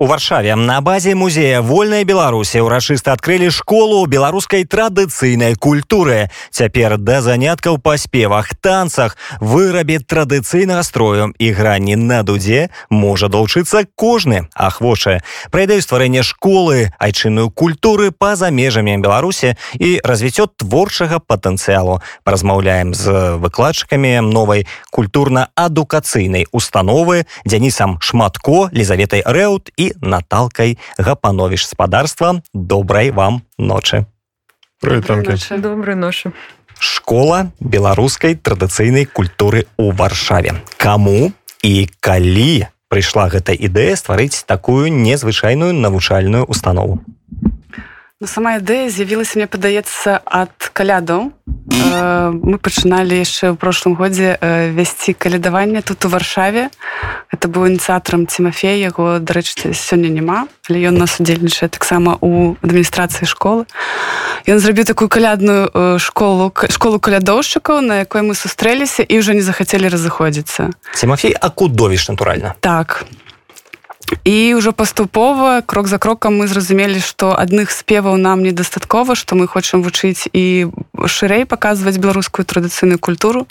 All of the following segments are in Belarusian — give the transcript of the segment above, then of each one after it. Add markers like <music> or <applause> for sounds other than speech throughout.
У варшаве на базе музея вольная беларусі ўрачыста адкрылі школу беларускай традыцыйнай культуры. Цяпер да заняткаў па спевах танцах вырабе традыцыйнага строю. І грані на дудзе можа далучыцца кожны ахвочы прайдаюць стварэнне школы айчынную культуры па-за межамі беларусі і развіццё творчага патэнцыялу. Паразмаўляем з выкладчыкамі новай культурна-адукацыйнай установы дзянісам шматко лізаветай рэут і Наталкай Гапановіш спадарства добрай вам ночы. добрай ночы. Школа беларускай традыцыйнай культуры ў варшаве. Каму і калі прыйшла гэта ідэя стварыць такую незвычайную навучальную установу. Ну, сама ідэя з'явілася мне падаецца ад калядаў э, мы пачыналі яшчэ ў прошлым годзе э, весці калядаванне тут у варшаве. Это быў ініцыятарам Тимофея яго дарэчы сёння няма але ён нас удзельнічае таксама у адміністрацыі школы. Ён зрабіў такую калядную э, школу школу калядоўшчыкаў на якой мы сустрэліся і ўжо не захацелі разыходзіцца. Тимофей акудовіш натуральна. Так і ўжо паступова крок за крокам мы зразумелі што адных спеваў нам недастаткова што мы хочам вучыць і шырэй паказваць беларускую традыцыйную культуру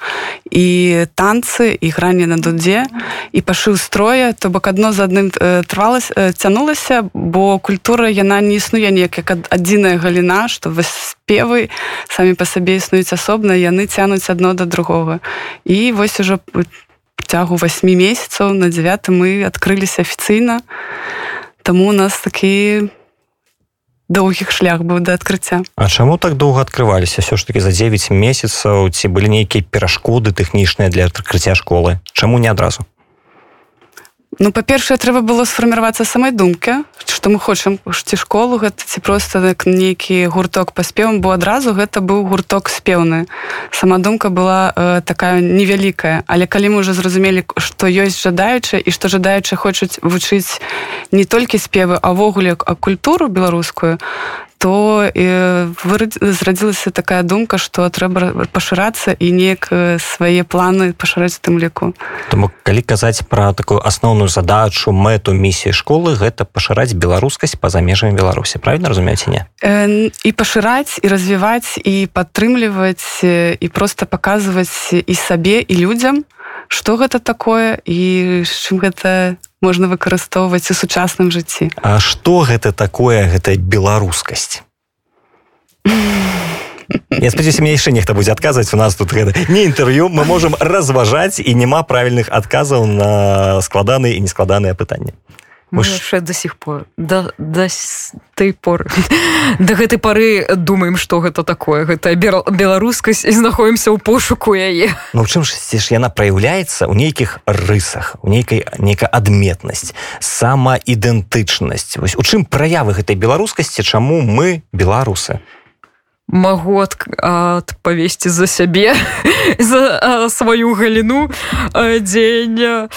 і танцы і грані на дудзе і пашыў строя то бок адно за адным трвалася цянулася бо культура яна не існуе неяк як адзіная галіна што вас спевы самі па сабе існуюць асобна яны цянуць адно да другога. І вось ужо по цягу 8 месяцаў. На 9 мы адкрыліся афіцыйна. Таму у нас такі доўгіх шлях быў да адкрыцця. А чаму так доўга адкрываліся? Все ж таки за 9 месяцаў ці былі нейкія перашкоды тэхнічныя для адкрыцця школы? Чаму не адразу Ну па-першае трэба было сфарміравацца самай думкі што мы хочам ці школу гэта ці проста як нейкі гурток па спевам бо адразу гэта быў гурток спеўны. Сама думка была э, такая невялікая. Але калі мы уже зразумелі што ёсць жадаючы і што жадаючы хочуць вучыць не толькі спевы авогуле а культуру беларускую то э, зрадзілася такая думка што трэба пашырацца і неяк свае планы пашыраць тым ліку Таму калі казаць пра такую асноўную задачу мэту місіі школы гэта пашыраць беларускасць па-за межамі беларусі. Правильно разумееце не? Э, і пашыраць і развіваць і падтрымліваць і просто паказваць і сабе і людзям што гэта такое і чым гэта можна выкарыстоўваць у сучасным жыцці. А што гэта такое гэта беларускасць? Я спадзяюся мне яшчэ нехта будзе адказваць. У нас тут гэта не інтэрв'ю. Мы можемм разважаць і няма правільных адказаў на складаныя і нескладаныя пытанні яшчэ до сих пор да да той пор <laughs> да гэтай пары думаем что гэта такое. Гэта беларускасць і знаходімся ў пошуку яе. <laughs> Ну чым ж ж яна праяўляецца? Ў нейкіх рысах у нейкай нейкая адметнасць самаідэнтычнасць. Вось у чым праявы гэтай беларускасці чаму мы беларусы магу адпавесці за сябе <laughs> за сваю галіну дзень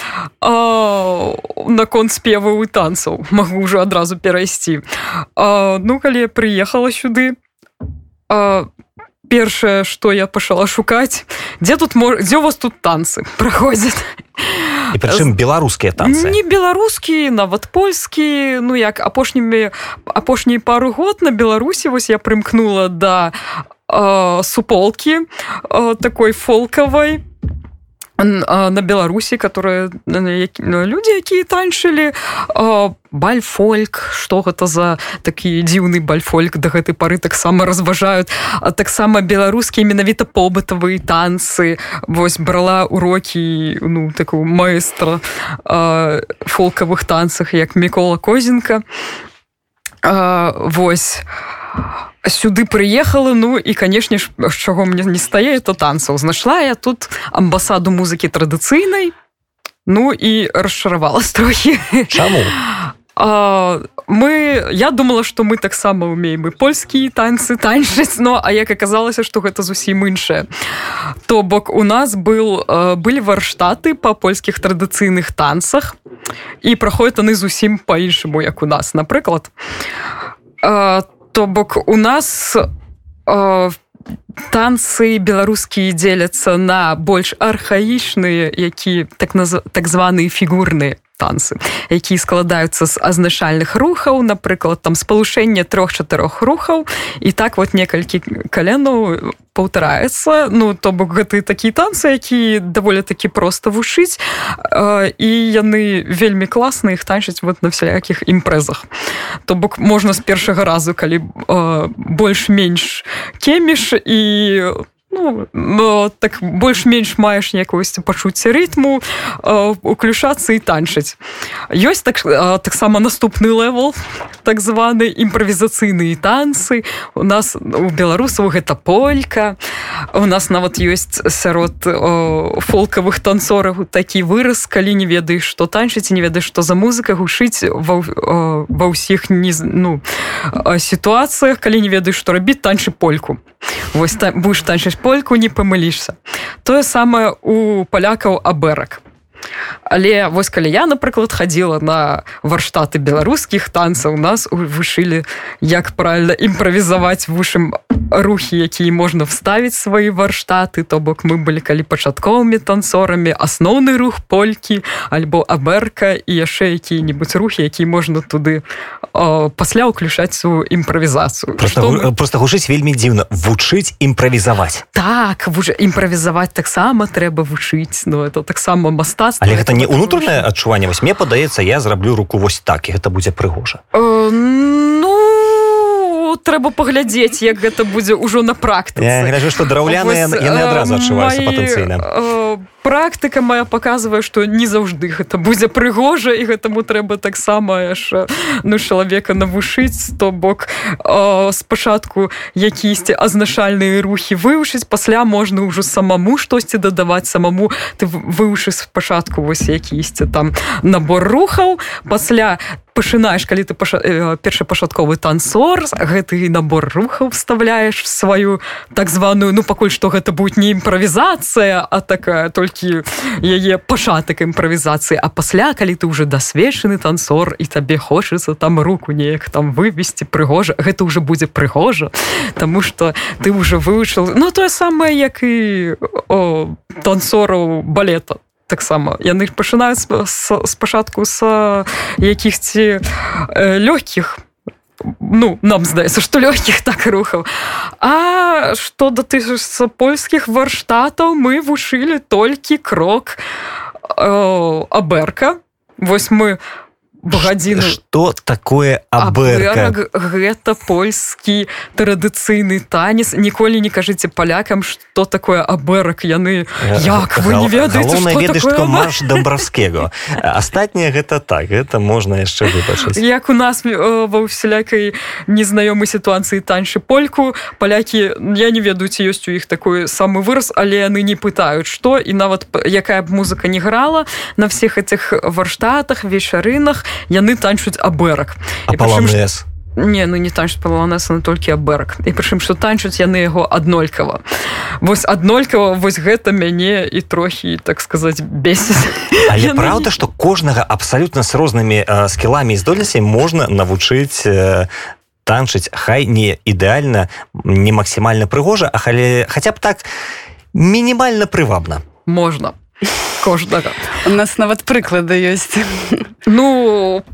наконт спеваў і танцаў. Магу ўжо адразу перайсці. А, ну калі прыехала сюды а, першае што я пачала шукаць дзе тут дзе у вас тут танцы праходзяць <laughs> і прычым беларускія танцы. Не беларускі нават польскі ну як апошнімі апошній пару год на беларусі вось я прымкнула да э, суполкі э, такой фолкавай на беларусі которые люди якія танчылі бальфольк что гэта за такі дзіўны бальфольк да гэтай пары таксама разважаюць а таксама беларускія менавіта побытавыя танцы. Вось брала урокі ну такую маэстра фолкавых танцах як мікола козенко. Вось. а сюды прыехала ну і канешне ж чаго мне не стае то танцаў знайшла я тут амбасаду музыкі традыцыйнай ну і расчаравала <laughs> трохі чаму мы я думала что мы таксама умеем і польскія танцы танчыць но а як аказалася что гэта зусім іншае. То бок у нас был былі варштаты по польскіх традыцыйных танцах і праходят яны зусім по-іншаму як у нас. Напрыклад то бок у нас в танцы беларускія дзеляцца на больш архаічныя які так наз... так званыя фігурныя танцы якія складаюцца з азначальных рухаў напрыклад там спалучэнне трох-чатырох рухаў. І так вот некалькі каленаў паўтараецца. Ну то бок гэты такія танцы які даволі такі проста вушыць і яны вельмі класныя іх танчыць вот на всялякіх імпрэзах. То бок можна з першага разу калі больш-менш кеміш і ну, так больш-менш маеш якогось пачуцця рытму уключацца і танчыць. Ёсць так таксама наступны левел так званы імправізацыйныя танцы. У нас у беларусаў гэта полька. У нас нават ёсць сярод фолкавых танцораў такі выраз калі не ведаеш што танчыць не ведаеш што за музыка гушыць ва, ва ўсіх не ну сітуацыях калі не ведаеш што рабіць танчы польку. Вось там будешь танчыць польку не памылішся. Тое самае у палякаў абэрак але вось калі я напрыклад хадзіла на варштаты беларускіх танцаў нас вышылі як правильно імправізаваць вушым рухі якія можна вставіць свае варштаты. То бок мы былі калі пачатковымі танцорамі асноўны рух полькі альбо аберка і яшчэ якія-нибудь рухі які можна туды о, пасля ўключаць сваю імправізацыю. Просто, мы... просто гучыць вельмі дзіўна. Вучыць імправізаваць. Так вужа імправізаваць таксама трэба вучыць. Но это таксама мастацтва але гэта не унутранае адчуванне. Вось мне падаецца я зраблю руку вось так і гэта будзе прыгожа. Э, ну трэба паглядзець як гэта будзе ўжо на практыцы. Што драўляныя яны адразу адчуваюцца патэнцыйна практыка моя показывае что не заўжды гэта будзе прыгожа і гэтаму трэба таксама яшчэ ну чалавека навушыць то бок спачатку якісьці азначальныя рухі вывучыць пасля можна ўжо самому штосьці дадаваць самому ты вывушы спачатку вось якісьці там набор рухаў пасля пачынаеш калі ты паша... першапачатковы танцор гэты набор рухаў вставляеш сваю так званую ну пакуль што гэта будет не імправізацыя а такая толькі яе пачатак імправізацыі. А пасля калі ты уже дасвечаны танцор і табе хочацца там руку неяк там вывесці прыгожа гэта уже будзе прыгожа Таму что ты уже вывучыў ну тое самае як і танцораў балета таксама. Яны пачынаюць спачатку з якіхці э, лёгкіх. Ну нам здаецца что лёгкіх так рухаў. А что да ты з польскіх варштатаў мы вушылі толькі крок э, аберка вось мы гадзіну что такое абэрак гэта польскі традыцыйны танец. Ніколі не кажыце палякам что такое абэрак яны як вы не ведаеце марш дамбравскего астатняе гэта так. Гэта можна яшчэ выбачыць як у нас ва ўсялякай незнаёмай сітуацыі таньшы польку. Палякі я не ведаю ці ёсць у іх такой самы выраз але яны не пытаюць што і нават якая б музыка не грала на всех этих варштатах вечарынах яны танчуць абэрак. Не ну не танчуць паланеса на толькі абэрак. І прычым што танчуць яны яго аднолькава. Вось аднолькава вось гэта мяне і трохі так сказаць без яны... правда что кожнага абсалютна з рознымі э, скіламі і здольнасцей можна навучыць э, танчыць хай не ідэальна не максімальна прыгожа а халі хаця б так мінімальна прывабна. Можна кожнага у нас нават прыклады ёсць. Ну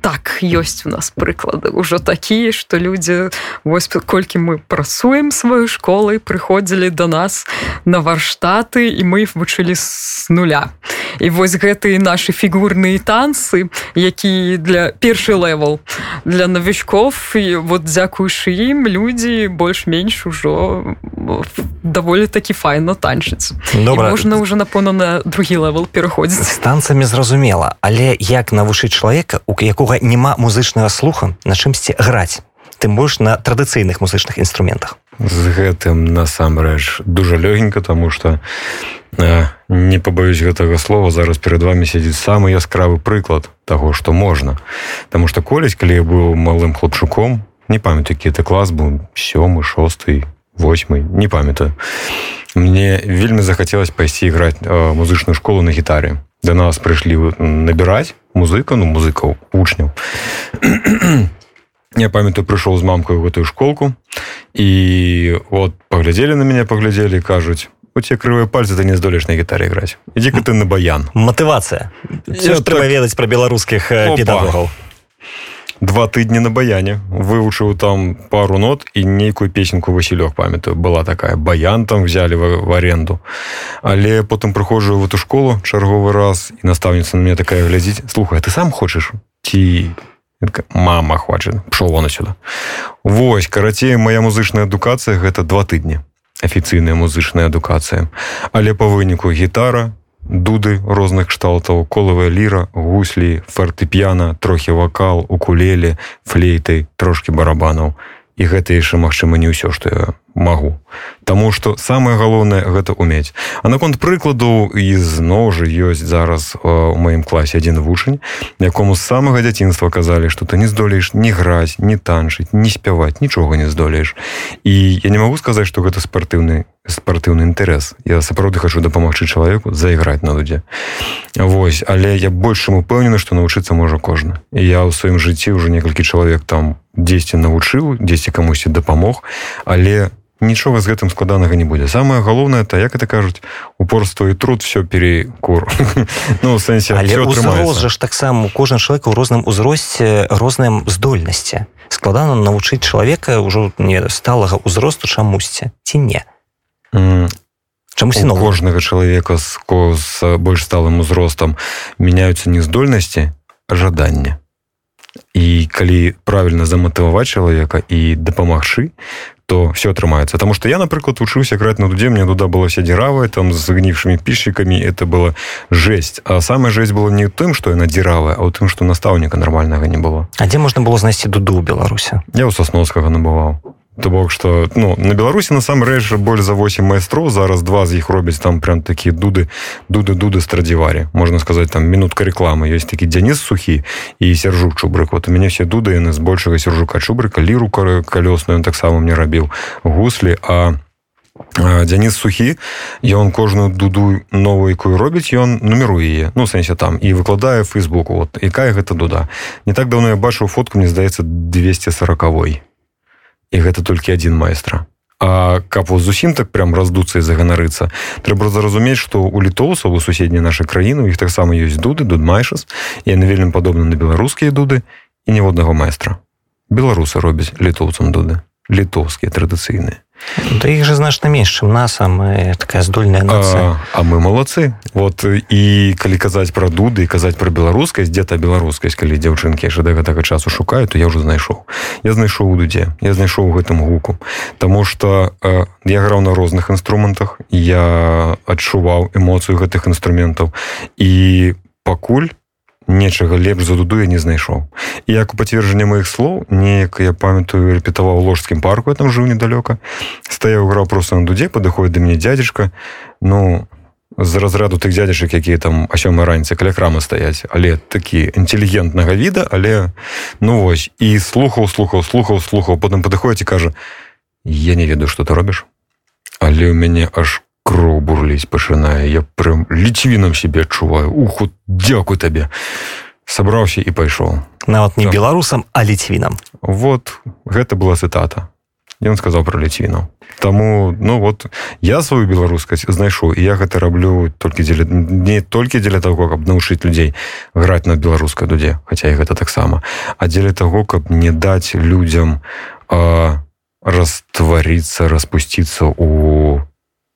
так ёсць у нас прыклады ўжо такія што людзі вось колькі мы працуем сваёй школай прыходзілі до нас на варштаты і мы іх вучылі з нуля. І вось гэтыя нашы фігурныя танцы які для першы левел для навічков і вот дзякуючы ім людзі больш-менш ужо даволі такі файна танчыць можна ўжо напэўна на другі левел пераходзіць з танцамі зразумела. Але як навучыць чалавека у якога няма музычнага слуха на чымсьці граць. Тым больш на традыцыйных музычных інструментах. З гэтым насамрэч дуже лёгенька тому что не пабаюсь гэтага слова зараз перад вами сядзіць самы яскравы прыклад таго што можна. Таму што колись калі я быў малым хлопчуком не памятаю ты клас быў сёмы шосты восьмы не памятаю. Мне вельмі захацелось пайсці іграць музычную школу на гітаре да нас прыйшлі набіраць музыка ну музыкаў вучняў я памятаю прыйшоў з мамкаю гэтую школку і от паглядзелі на мяне паглядзелі кажуць у тебе крывыя пальцы ты не здолеш на гітаре іграць ідзі-ка ты на баян матывацыя так... трэба ведаць пра беларускіх педагогаў два тыдні на баяне. Вывучыў там пару нот і нейкую песенку Васілёк памятаю. Была такая. Баян там взяли в, аренду. Але потым прыходжу в эту школу чарговы раз і настаўніца на мне такая глядзіць слухай ты сам хочаш ці мама хоча пшоў вон сюда Вось карацей моя музычная адукацыя гэта два тыдні афіцыйная музычная адукацыя але по выніку гітара дуды розных кшталтаў колавая ліра гуслі фартэп'яна трохі вакал укулелі флейтай трошки барабанаў і гэта яшчэ магчыма не ўсё што я магу. Таму что самое галоўнае гэта уметь а наконт прыкладу ізноў жа ёсць зараз у маім класе один вучань якому з самага дзяцінства казалі что ты не здолееш не граць не танчыць не спяваць нічога не здолееш. І я не могу сказаць что гэта спартыўны спартыўны інтарэс. Я сапраўды хочу дапамагчы чалавеку зайграць на дудзе Вось але я большым упэўнены что навучыцца можа кожны. І я ў сваім жыцці ўжо некалькі чалавек там 10 навучыў 10 камусьці дапамог але нічога з гэтым складанага не будзе. Самое галоўнае то як это кажуць упорство і труд все перекур <laughs> ну сэнсе ж таксама кожны чалавек у розным узросце розным здольнасці. Складана навучыць чалавека ўжо не сталага ўзросту чамусьці ці не? Чамусьці на кожнага чалавека з з больш сталым узростам мяняюцца не здольнасці жадання і калі правильно заматываваць чалавека і дапамагчы то все атрымаецца. Потому что я напрыклад вучыўся граць на дуде мне туда было вся дзіравая там з загнівшымі пішчыкамі это было жесть. А самая жесть было не тым что яна дзіравая а у тым что настаўніка нормальнага не было. А дзе можна было знайсці дуду ў беларусе я у сасноўскага набываў То бок что ну на беларусі насамрэч больш за 8 майстроў зараз два з іх робяць там прям такія дуды дуды дуды страдзіварі можна сказать там мінутка рекламы есть такі дзяніс сухі і сержук чубрык. Вот у мяне все дуды яны з большага сержука чубрыка ліру калёсную таксама мне рабіў гуслі. А Дзяніс сухі ён кожную дуду новую якую робіць ён нумеруе яе. Ну сэнсе там і выкладае фейсбуку вот якая гэта дуда. Не так давно я бачыў фотку мне здаецца 240 і гэта толькі адзін майстра. А каб вот зусім так прям раздуцца і заганарыцца трэба зразумець што у літоўцаў у суседняй нашай краіны іх таксама ёсць дуды дуд майшас яны вельмі падобны на беларускія дуды і ніводнага майстра. Беларусы робяць літоўцам дуды літоўскія традыцыйныя Да іх же значна менш чым нас а мы такая здольная нацыя. А, а мы малацы вот і калі казаць пра дуды казаць пра беларускасць дзе-то беларускасць калі дзяўчынкі яшчэ да гэтага часу шукаю то я ўжо знайшоў. Я знайшоў у дудзе я знайшоў у гэтым гуку. Таму что э, я граў на розных інструментах я адчуваў эмоцыю гэтых інструментаў. І пакуль нечага лепш за дуду я не знайшоў. Як у пацверджанне моих слоў неяк я памятаю рэпетаваў ложскім парку я там жыў недалёка стаяў граў просто на дудзе падыходит да мне дядзечка ну з разраду тых дзядзячак якія там а сёмай раніцы каля храма стаяць але такі інтэлігентнага віда але ну вось і слухаў слухаў слухаў слухаў потым падыходзіць і кажа я не ведаю что ты робіш але у мяне аж кроў бурліць пачынае я прям ліцвінам себе адчуваю. Уху дзякуй табе. Сабраўся і пайшоў. Нават не беларусам а ліцвінам. Вот гэта была цытата. Ён сказаў про ліцвінаў. Таму ну вот я сваю беларускасць знайшоў і я гэта раблю толькі дзеля не толькі дзеля того каб навучыць людзей граць на беларускай дудзе хаця і гэта таксама а дзеля таго каб не даць людзям растварыцца распусціцца у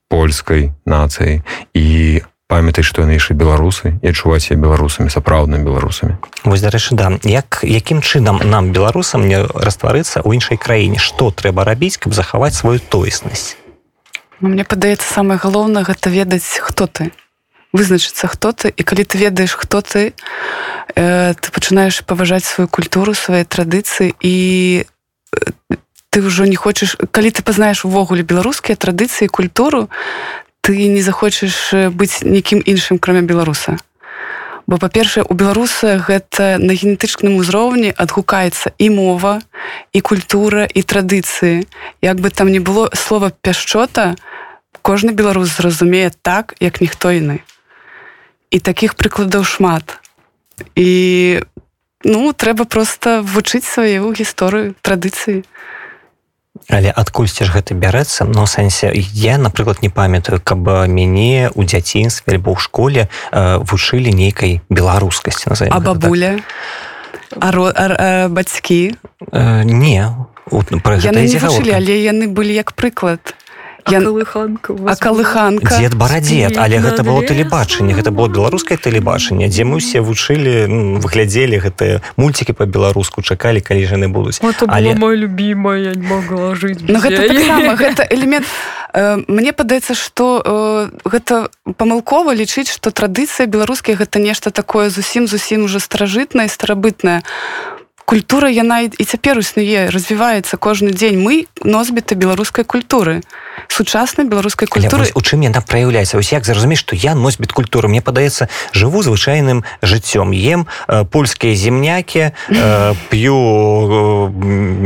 польскай нацыі і памятай што яны яшчэ беларусы і адчуваць себе беларусамі сапраўднымі беларусамі вось дарэчы да. Як якім чынам нам беларусам не растварыцца ў іншай краіне? Што трэба рабіць каб захаваць сваю тоеснасць? Ну, мне падаецца самае галоўнае гэта ведаць хто ты. Вызначыцца хто ты. І калі ты ведаеш хто ты э, ты пачынаеш паважаць сваю культуру свае традыцыі і ты ты ўжо не хочаш калі ты пазнаеш увогуле беларускія традыцыі культуру ты не захочаш быць нікім іншым кроме беларуса. Бо па-першае у беларуса гэта на генетычным узроўні адгукаецца і мова і культура і традыцыі. Як бы там не было слова пяшчота кожны беларус зразумее так як ніхто іны. І таких прыкладаў шмат. І ну трэба просто вучыць сваю гісторыю традыцыі але адкульсьці ж гэта бярэцца но сэнсе я напрыклад не памятаю каб мяне у дзяцінстве альбо ў школе э, вучылі нейкай беларускасці на а бабуля? А, а, а бацькі? Э, не. Яны не вучылі але яны былі як прыклад я... калыханка калыханка дзед барадзед але гэта было тэлебачанне. Гэта было беларускае тэлебачанне дзе мы усе вучылі ну, выглядзелі гэтыя мульцікі по-беларуску чакалі калі жаны будуць. Але мой любимая могла жыць ну, гэта, таксама, гэта <laughs> элемент э, мне падаецца что э, гэта памылкова лічыць что традыцыя беларускія гэта нешта такое зусім зусім уже старажытнае старабытнае. у культура яна і цяпер існуе развіваецца кожны дзень. Мы носьбіты беларускай культуры сучаснай беларускай культуры. у чым яна праяўляецца? Ось як зразумець што я носьбіт культуры? Мне падаецца жыву звычайным жыццём. Ем э, польскія земнякі э, <laughs> п'ю э,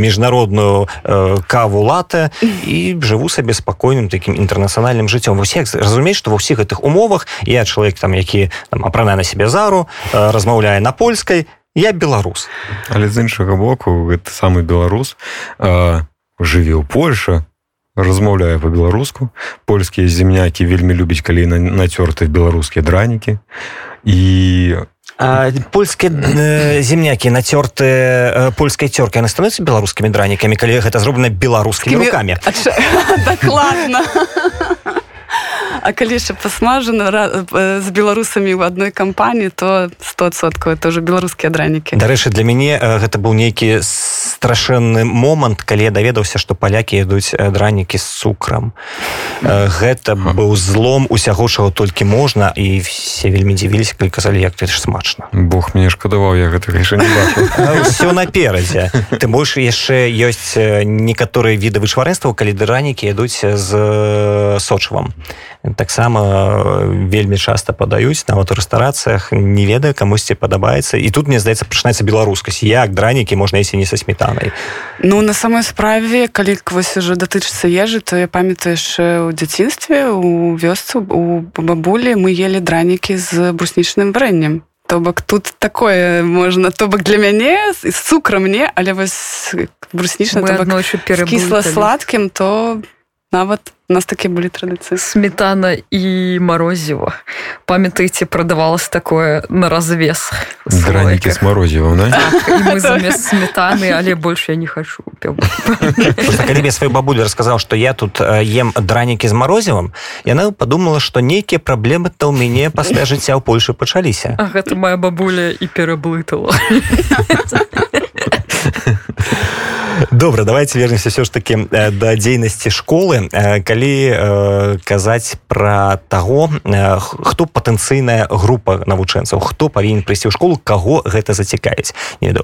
міжнародную э, каву лата і жыву сабе спакойным таким інтэрнацыянальным жыццём. Вось як разумець што ва ўсіх гэтых умовах я чалавек там які апранае на сябе зару э, размаўляе на польскай я беларус але з іншага боку гэта самы беларус жыве ў Польша размаўляе по-беларуску польскія земнякі вельмі любяць калі нацёрты беларускія дранікі. І польскія э, земнякі нацёрты э, польскай цёркай яны становяцца беларускімі дранікамі калі гэта зроблена беларускімі руками <laughs> дакладна <laughs> <laughs> А калі яшчэ пасмажана з беларусамі ў адной кампаніі то 100соткаў это уже беларускія дранікі дарэчы для мяне гэта быў нейкі страшэнны момант калі я даведаўся што палякі ідуць дранікі з цукрам. Гэта быў злом усяго чаго толькі можна і все вельмі дзівіліся калі казалі як ты ж смачна. Бог мне шкадаваў я гэта <laughs> все наперадзе. Ты больш яшчэ ёсць некаторыя віды вышварэнстваў калі дранікі ідуць з сочвам таксама вельмі часта падаюць нават у рэстарацыях не ведаю камусьці падабаецца. І тут мне здаецца пачынаецца беларускасць. Як дранікі можна ісці не са сметанай? Ну на самой справе калі вось уже датычыцца ежы то я памятаю яшчэ ў дзяцінстве у вёсцу у бабулі мы ели дранікі з бруснічным варэннем. То бок тут такое можна то бок для мяне з цукра мне але вось бруснічна кісла сладкім то нават у у нас такія былі традыцыі сметана і марозіва памятаеце прадавалось такое на развес дранікі с марозівом так, <laughs> сметаны але больше я не хочу калі сваю бабулю расказаў что я тут ем дранікі з марозівам яна подумала что нейкія праблемы то ў мяне пасля жыцця ў Польшы пачаліся гэта моя бабуля і пераблытала <laughs> добра давайте вернемся все ж таки да дзейнасці школы калі казаць про таго хто патэнцыйная група навучэнцаў хто павінен прыйсці ў школу каго гэта зацікавіць.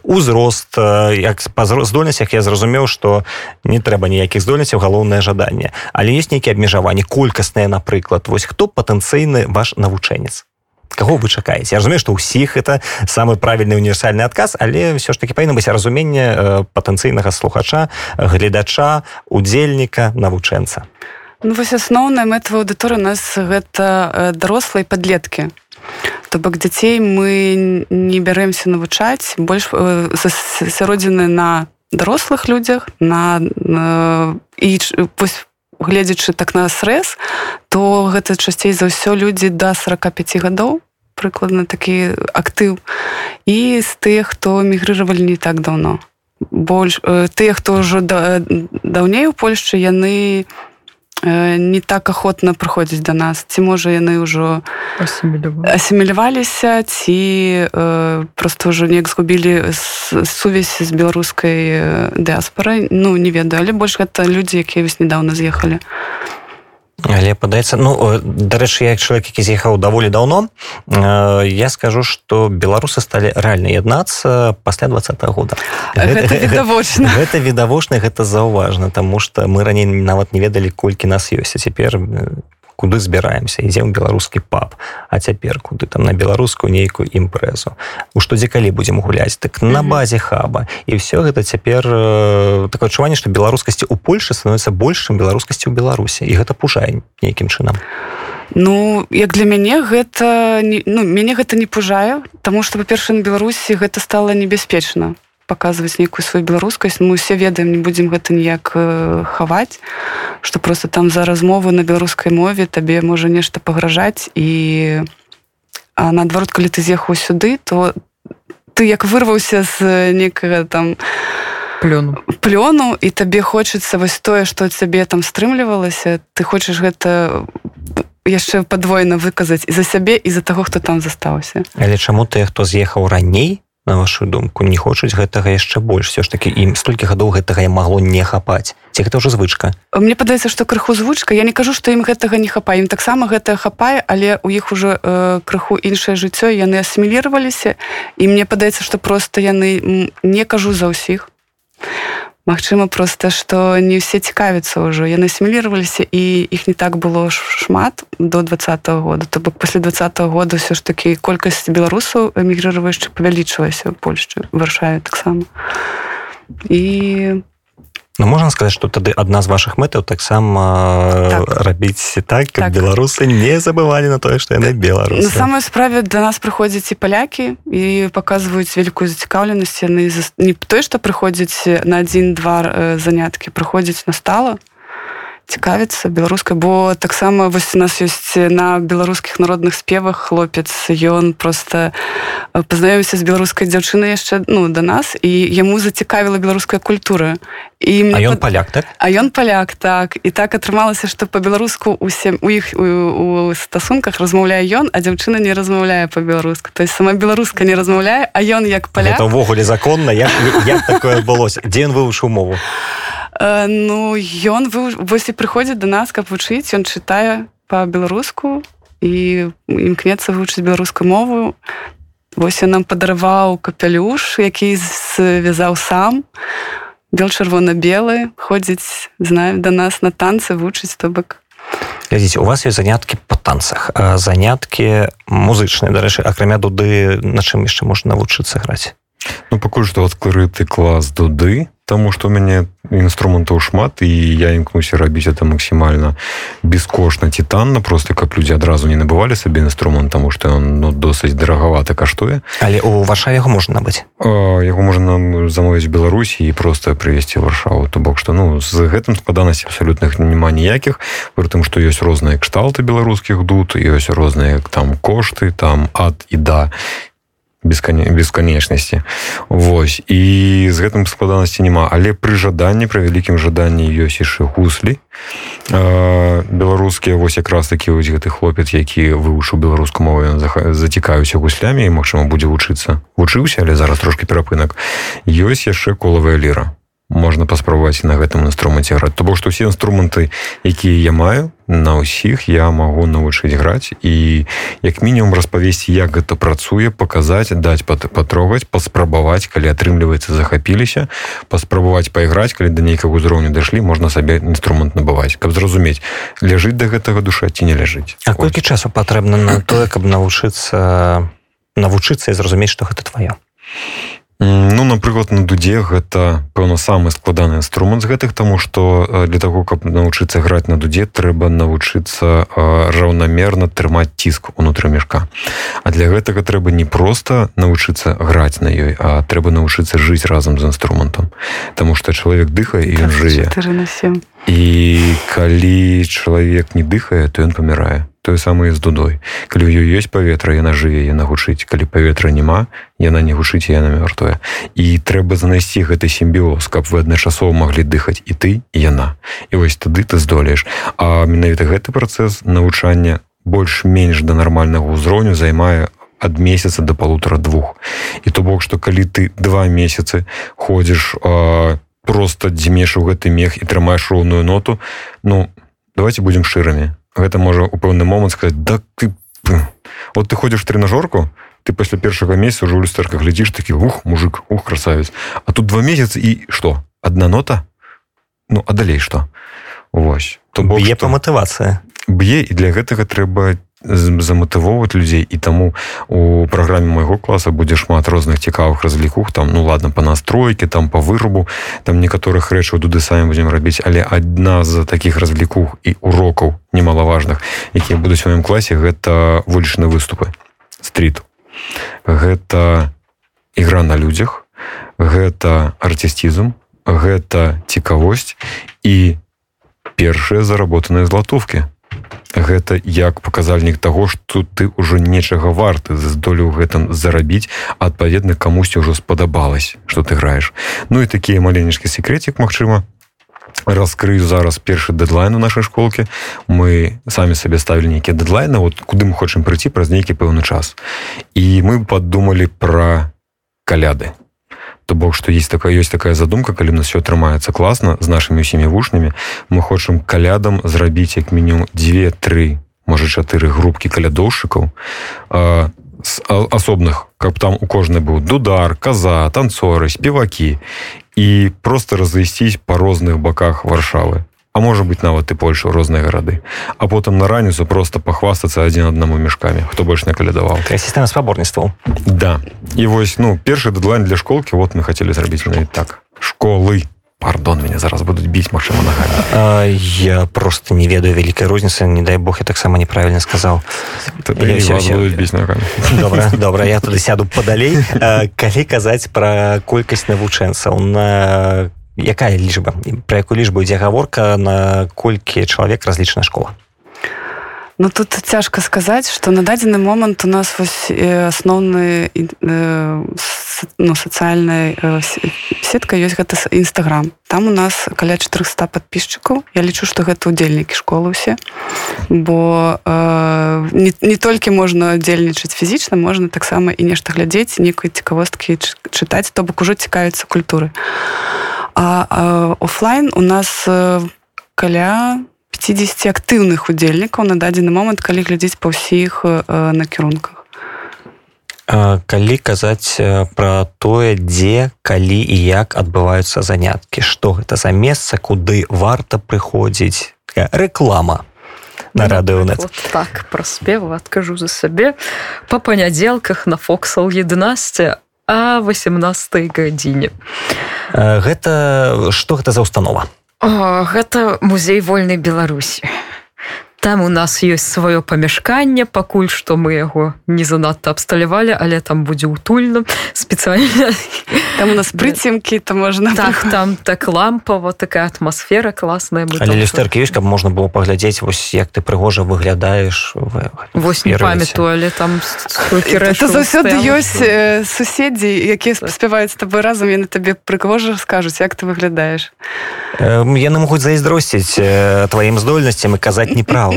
Узрост як па здольнасцях я зразумеў что не трэба ніякіх здольнасцяў галоўнае жаданне. Але есть нейкія абмежаванні колькасныя напрыклад. Вось хто патэнцыйны ваш навучэнец кого вы чакаеце я разумею что ўсіх это самы правільны універсальны адказ але все ж таки павінна быць разуменне э, патэнцыйнага слухача гледача удзельніка навучэнца. Ну, вось асноўная мэта аўдыторы нас гэта дарослыя падлеткі. То бок дзяцей мы не бярэмся навучаць больш сяродзіны на дарослых людзях на, на і вось гледзячы так на срэз то гэта часцей за ўсё людзі да 45 гадоў прыкладна такі актыў. І з тых хто мігрыравалі не так даўно. Больш э, тыя хто ўжо да, даўней у польшчы яны не не так ахвотна прыходзіць да нас. Ці можа яны ўжо асіміляваліся ці э, просто ўжо неяк згубілі сувязь з беларускай дыаспорай ну не ведаю але больш гэта людзі якія вось недавно з'ехалі але падаецца ну дарэчы як чалавек які з'ехаў даволі даўно э, я скажу что беларусы сталі рэальна яднацца пасля два -го года відавочна гэта <laughs> відавочна гэта заўважна тому что мы раней нават не ведалі колькі нас ёсць а цяпер куды збіраемся ідзем беларускі пап а цяпер куды? Там на беларускую нейкую імпрэзу. У што дзе калі будзем гуляць? Так на базе хаба. І все гэта цяпер э, такое адчуванне што беларускасці у Польшы становіцца большым беларускасці ў беларусі. І гэта пужае нейкім чынам. Ну як для мяне гэта ну, мяне гэта не пужае Таму што па-перша на беларусі гэта стала небяспечна показываць нейкую сваю беларускасць мы усе ведаем не будзем гэта ніяк хаваць что просто там за размову на беларускай мове табе можа нешта пагражаць і наадварот калі ты з'ехаў сюды то ты як вырваўся з некага там плёну. плёну і табе хочацца вось тое што цябе там стрымлівалася ты хочаш гэта яшчэ падвойна выказаць і за сябе і за таго хто там застаўся. Але чаму ты хто з'ехаў раней на вашу думку не хочуць гэтага яшчэ больш? Все ж таки ім столькі гадоў гэтага я магло не хапаць. Ці гэта ўжо звычка? Мне падаецца што крыху звычка. Я не кажу што ім гэтага не хапае. Ім таксама гэта хапае але у іх ужо э, крыху іншае жыццё яны асіміліраваліся і мне падаецца што просто яны не кажу за ўсіх Магчыма просто што не ўсе цікавяцца ўжо. Яны асіміліраваліся і іх не так было шмат до два -го года. То бок пасля два -го года ўсё ж такі колькасць беларусаў эмігрыруючы павялічвалася ў Польшчы варшаве таксама. І Ну, можна сказаць што тады адна з ваших мэтаў таксама так. рабіць так, так. беларусы не забывалі на тое што яны беларусы самой справе да нас прыходзяць і палякі і паказваюць вялікую зацікаўленасць яны не тое што прыходзяць на адзін-два заняткі прыходзяць на стала цікавіцца беларускай бо таксама вось у нас ёсць на беларускіх народных спевах хлопец ён просто пазнаёмся з беларускай дзяўчынай яшчэ ну да нас і яму зацікавіла беларуская культура. І ён пад... паляк так? А ён паляк так. І так атрымалася што по-беларуску усе у іх у, у стасунках размаўляе ён а дзяўчына не размаўляе по-беларуску то есть сама беларуска не размаўляе а ён як паляк. Увогуле законна як, як такое адбылося? Дзе ён вывучыў мову? Э, ну ён вось і прыходзіць до нас каб вучыць ён чытае по-беларуску і імкнецца вывучыць беларускую мову. Восьось я нам падараваў капялюш які звязаў сам. Бел чырвона-белы ходзіць знаю да нас на танцы вучыць то бок. Глядзіце у вас ёсць заняткі по танцах. Заняткі музычныя дарэчы акрамя дуды на чым яшчэ можна навучыцца граць? Ну пакуль што адкрыты клас дуды Таму што у мяне інструментаў шмат і я імкнуся рабіць это максімальна бескошна титанна просто каб людзі адразу не набывалі сабе інструмент таму што ён ну, досыць дарагавата каштуе але у варшаве яго можна набыць? Яго можна замовіць беларусі і просто прывесці варшаву. То бок што ну з гэтым складанасці абсалютных няма ніякіх. Прытым што ёсць розныя кшталты беларускіх дуд ёсць розныя там кошты там ад і да бесканечнасці Вось і з гэтым складанасці няма. Але пры жаданні пры вялікім жаданні ёсць яшчэ гуслі. Беларускія вось якраз такі вось гэты хлопец які вывучыў беларускую мову ён зацікаюся гуслямі і магчыма будзе вучыцца. Вучыўся але зараз трошки перапынак. Ёсць яшчэ колавая ліра можна паспрабаваць на гэтым інструменце граць. То бок што ўсе інструменты якія я маю на ўсіх я магу навучыць граць і як мінімум распавесці як гэта працуе паказаць даць патрогаць паспрабаваць калі атрымліваецца захапіліся паспрабаваць пайграць калі да нейкага ўзроўню дайшлі можна сабе інструмент набываць. Каб зразумець ляжыць да гэтага душа ці не ляжыць. А колькі часу патрэбна на тое каб навучыцца навучыцца і зразумець што гэта твоё Ну напрыклад на дудзе гэта пэўна самы складаны інструмент з гэтых тому что для того каб навучыцца граць на дудзе трэба навучыцца раўнамерна трымаць ціск унутры мешка. А для гэтага трэба не просто навучыцца граць на ёй а трэба навучыцца жыць разам з інструментам. Таму что чалавек дыхае і ён жыве. і калі чалавек не дыхае то ён памірае тое самае з дудой. Калі ў ёй ёсць паветра яна жыве яна гучыць. Калі паветра няма яна не гучыць яна мёртвая. І трэба занайсці гэты сімбіоз каб вы адначасова маглі дыхаць і ты і яна. І вось тады ты здолееш. А менавіта гэты працэс навучання больш-менш да нармальнага ўзроўню займае ад месяца до полутора двух і то бок што калі ты два месяцы ходзіш просто дзьмеш у гэты мех і трымаеш роўную ноту ну давайте будем шырамі гэта можа у пэўны момант сказать да ты вот ты ходишь в тренажорку ты пасля першага месяца уже у люстэрках глядзіш такі ух мужик ух красавец а тут два месяцы і что? Одна нота? Ну а далей что? Вось. То бок по матывацыя б'е і для гэтага трэба заматывоўваць людзей і таму у праграме майго класа будзе шмат розных цікавых разлікух там ну ладно по настройке там по вырубу там некаторых рэчаў дуды самі будзем рабіць але адна з таких разлікух і урокаў немалаважных якія будуць у маім класе гэта вулічныя выступы стрит гэта ігра на людзях гэта артыстізм гэта цікавосць і першыя заработаныя златовкі гэта як паказальнік таго што ты ўжо нечага варты здолеў гэтым зарабіць адпаведна камусьці ўжо спадабалось что ты граеш. Ну і такія маленечкі секретик Мачыма раскрыю зараз першы дэдлайн у нашай школке мы самі сабе ставілі нейкія дэдлайны вот куды мы хочам прыйти праз нейкі пэўны час. І мы падумалі пра каляды то бок что есть такая ёсць такая задумка калі нас все атрымаецца класна з нашими усімі вушнямі мы хочам калядам зрабіць як мінімум две-тры можа чатыры групкі калядоўшчыкаў асобных каб там у кожнай быў дудар каза танцоры спевакі і просто разысціць па розных баках варшавы а можа быть нават і польшу розныя гарады. А потым на раніцу просто пахвастацца адзін аднаму мешкамі хто больш не калядаваў сістэма спаборніцтваў да. І вось ну першы дэдлайн для школкі вот мы хотели зрабіць мене так. Школы. Пардон меня зараз будуць біць машина на я просто не ведаю вялікай розніцы не дай бог я таксама неправільна сказал добра <laughs> добра я туды сяду падалей. Калі казаць пра колькасць навучэнцаў на якая лічба? Про якую лічбу ідзе гаворка на колькі чалавек разлічана школа? Ну тут цяжка сказаць что на дадзены момант у нас вось асноўны ну, сацыяльная сетка ёсць гэта нстаграм там у нас каля 400 подписчикаў я лічу что гэта удзельнікі школы усе бо э, не, не толькі можна дзельнічаць фізічна можна таксама і нешта глядзець нейкай цікавосткі чытаць то бок ужо цікавіцца культуры а а офлайн у нас э, каля 50 актыўных удзельнікаў на дадзены момант калі глядзець па ўсіх э, накірунках. Калі казаць э, пра тое дзе калі і як адбываюцца заняткі. Што гэта за месца куды варта прыходзіць. Рэклама на радыонет так пра спеву адкажу за сабе па панядзелках на фоксал 11 а 18 гадзіне гэта что гэта за установа? Гэта музей вольнай беларусі там у нас ёсць сваё памяшканне пакуль што мы яго не занадта абсталявалі але там будзе утульна спецыяльна там у нас прыцемкі то можна так там так лампава такая атмасфера класная люстэркі ёсць каб можна было паглядзець вось як ты прыгожа выглядаеш вось не памяту але там заўсёды ёсць суседзі якія спяваюць з табой разам яны табе прыгожа скажуць як ты выглядаеш. Яны могуць зайздросціць тваім здольнасцям і казаць неправду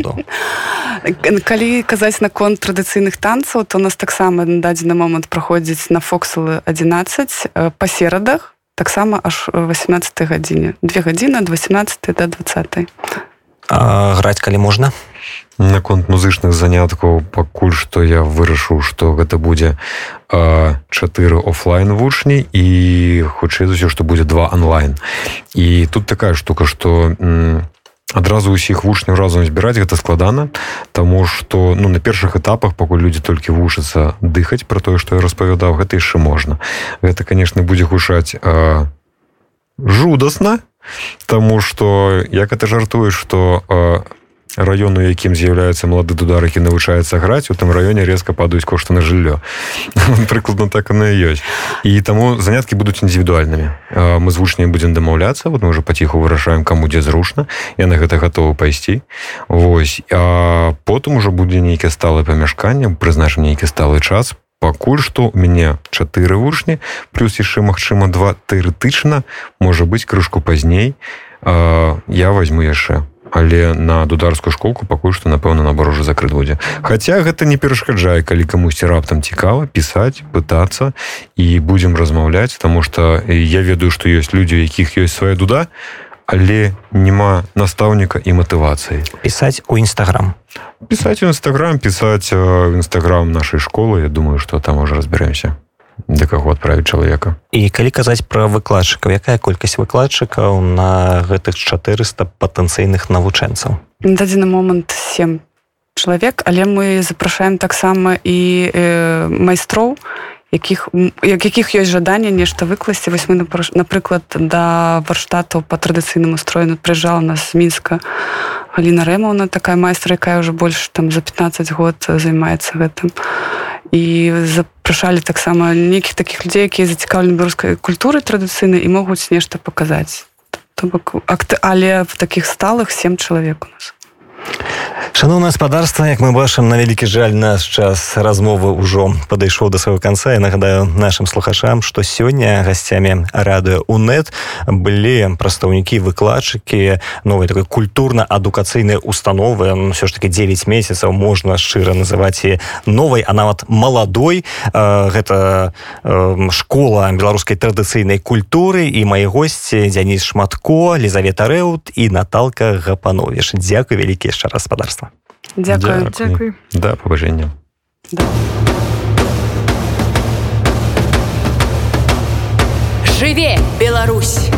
калі казаць наконт традыцыйных танцаў то у нас таксама на дадзены момант праходзіць на фоксулы 11 па серадах таксама аж 18 гадзіне. Две гадзіны ад 18 до 20 граць калі можна? Наконт музычных заняткаў пакуль што я вырашыў што гэта будзе чатыры офлайн вучні і хутчэй за ўсё што будзе два онлайн і тут такая штука што у адразу усіх вучняў разам збіраць гэта складана Таму что ну на першых этапах пакуль людзі толькі вучацца дыхаць про тое што я распавядаў гэта яшчэ можна. Гэта конечно будзе гушаць жудасна Таму что як это жартуеш что раёну якім з'яўляецца малады дудар які навучаецца граць у тым раёне резка падаюць кошты на жыллё <laughs> прыкладна так она і ёсць і таму заняткі будуць індывідуальнымі мы з вучняй будзем дамаўляцца вот мы уже паціху вырашаем каму дзе зручна я на гэта гатовы пайсці Вось а потым ужо будзе нейкае сталае памяшканне прызначым нейкі сталы час. Пакуль што у мяне чатыры вучні плюс яшчэ магчыма два тэоретычна можа быць крышку пазней я возьму яшчэ але на дударскую школку пакуль што напэўна набор уже закрыт будзе. Хаця гэта не перашкаджае калі камусьці раптам цікава пісаць пытацца і будзем размаўляць тому что я ведаю што ёсць людзі якіх ёсць свая дуда але няма настаўніка і матывацыі. Пісаць у нстаграм пісаць у нстаграм пісаць в нстаграм нашай школы. Я думаю что там уже разбіраемся да каго адправіць чалавека? І калі казаць пра выкладчыкаў якая колькасць выкладчыкаў на гэтых 400 патэнцыйных навучэнцаў? На дадзены момант 7 чалавек але мы запрашаем таксама і э, майстроў якіх як якіх ёсць жаданне нешта выкласці. Вось мы напрыклад да варштатаў по традыцыйнаму устроену прыжала нас мінска Аліна рэмаўна такая майстра якая ўжо больш там за 15 год займаецца гэтым і запрашалі таксама нейкіх такіх людзей якія зацікаўлены беларускай культуры традыцыйнай і могуць нешта паказаць. То бок але в таких сталых сем чалавек у нас Шановна гаспадарства як мы бачым на вялікі жаль наш час размовы ўжо падышоў да свайго канца. І нагадаю нашим слухачам што сёння гасцямі радыё унет былі прадстаўнікі выкладчыкі новой такой культурна-адукацыйнай установы. Ўсё ж таки 9 месяцаў можна шчыра называць і новай а нават маладой. Гэта школа беларускай традыцыйнай культуры. І мае госці дзяніс шматко лізавета рэут і наталка гапановіш. Дзякуй вялікі яшчэ гаспадарства Дякую. Дякую. да паважэння Да. Жыве Беларусь!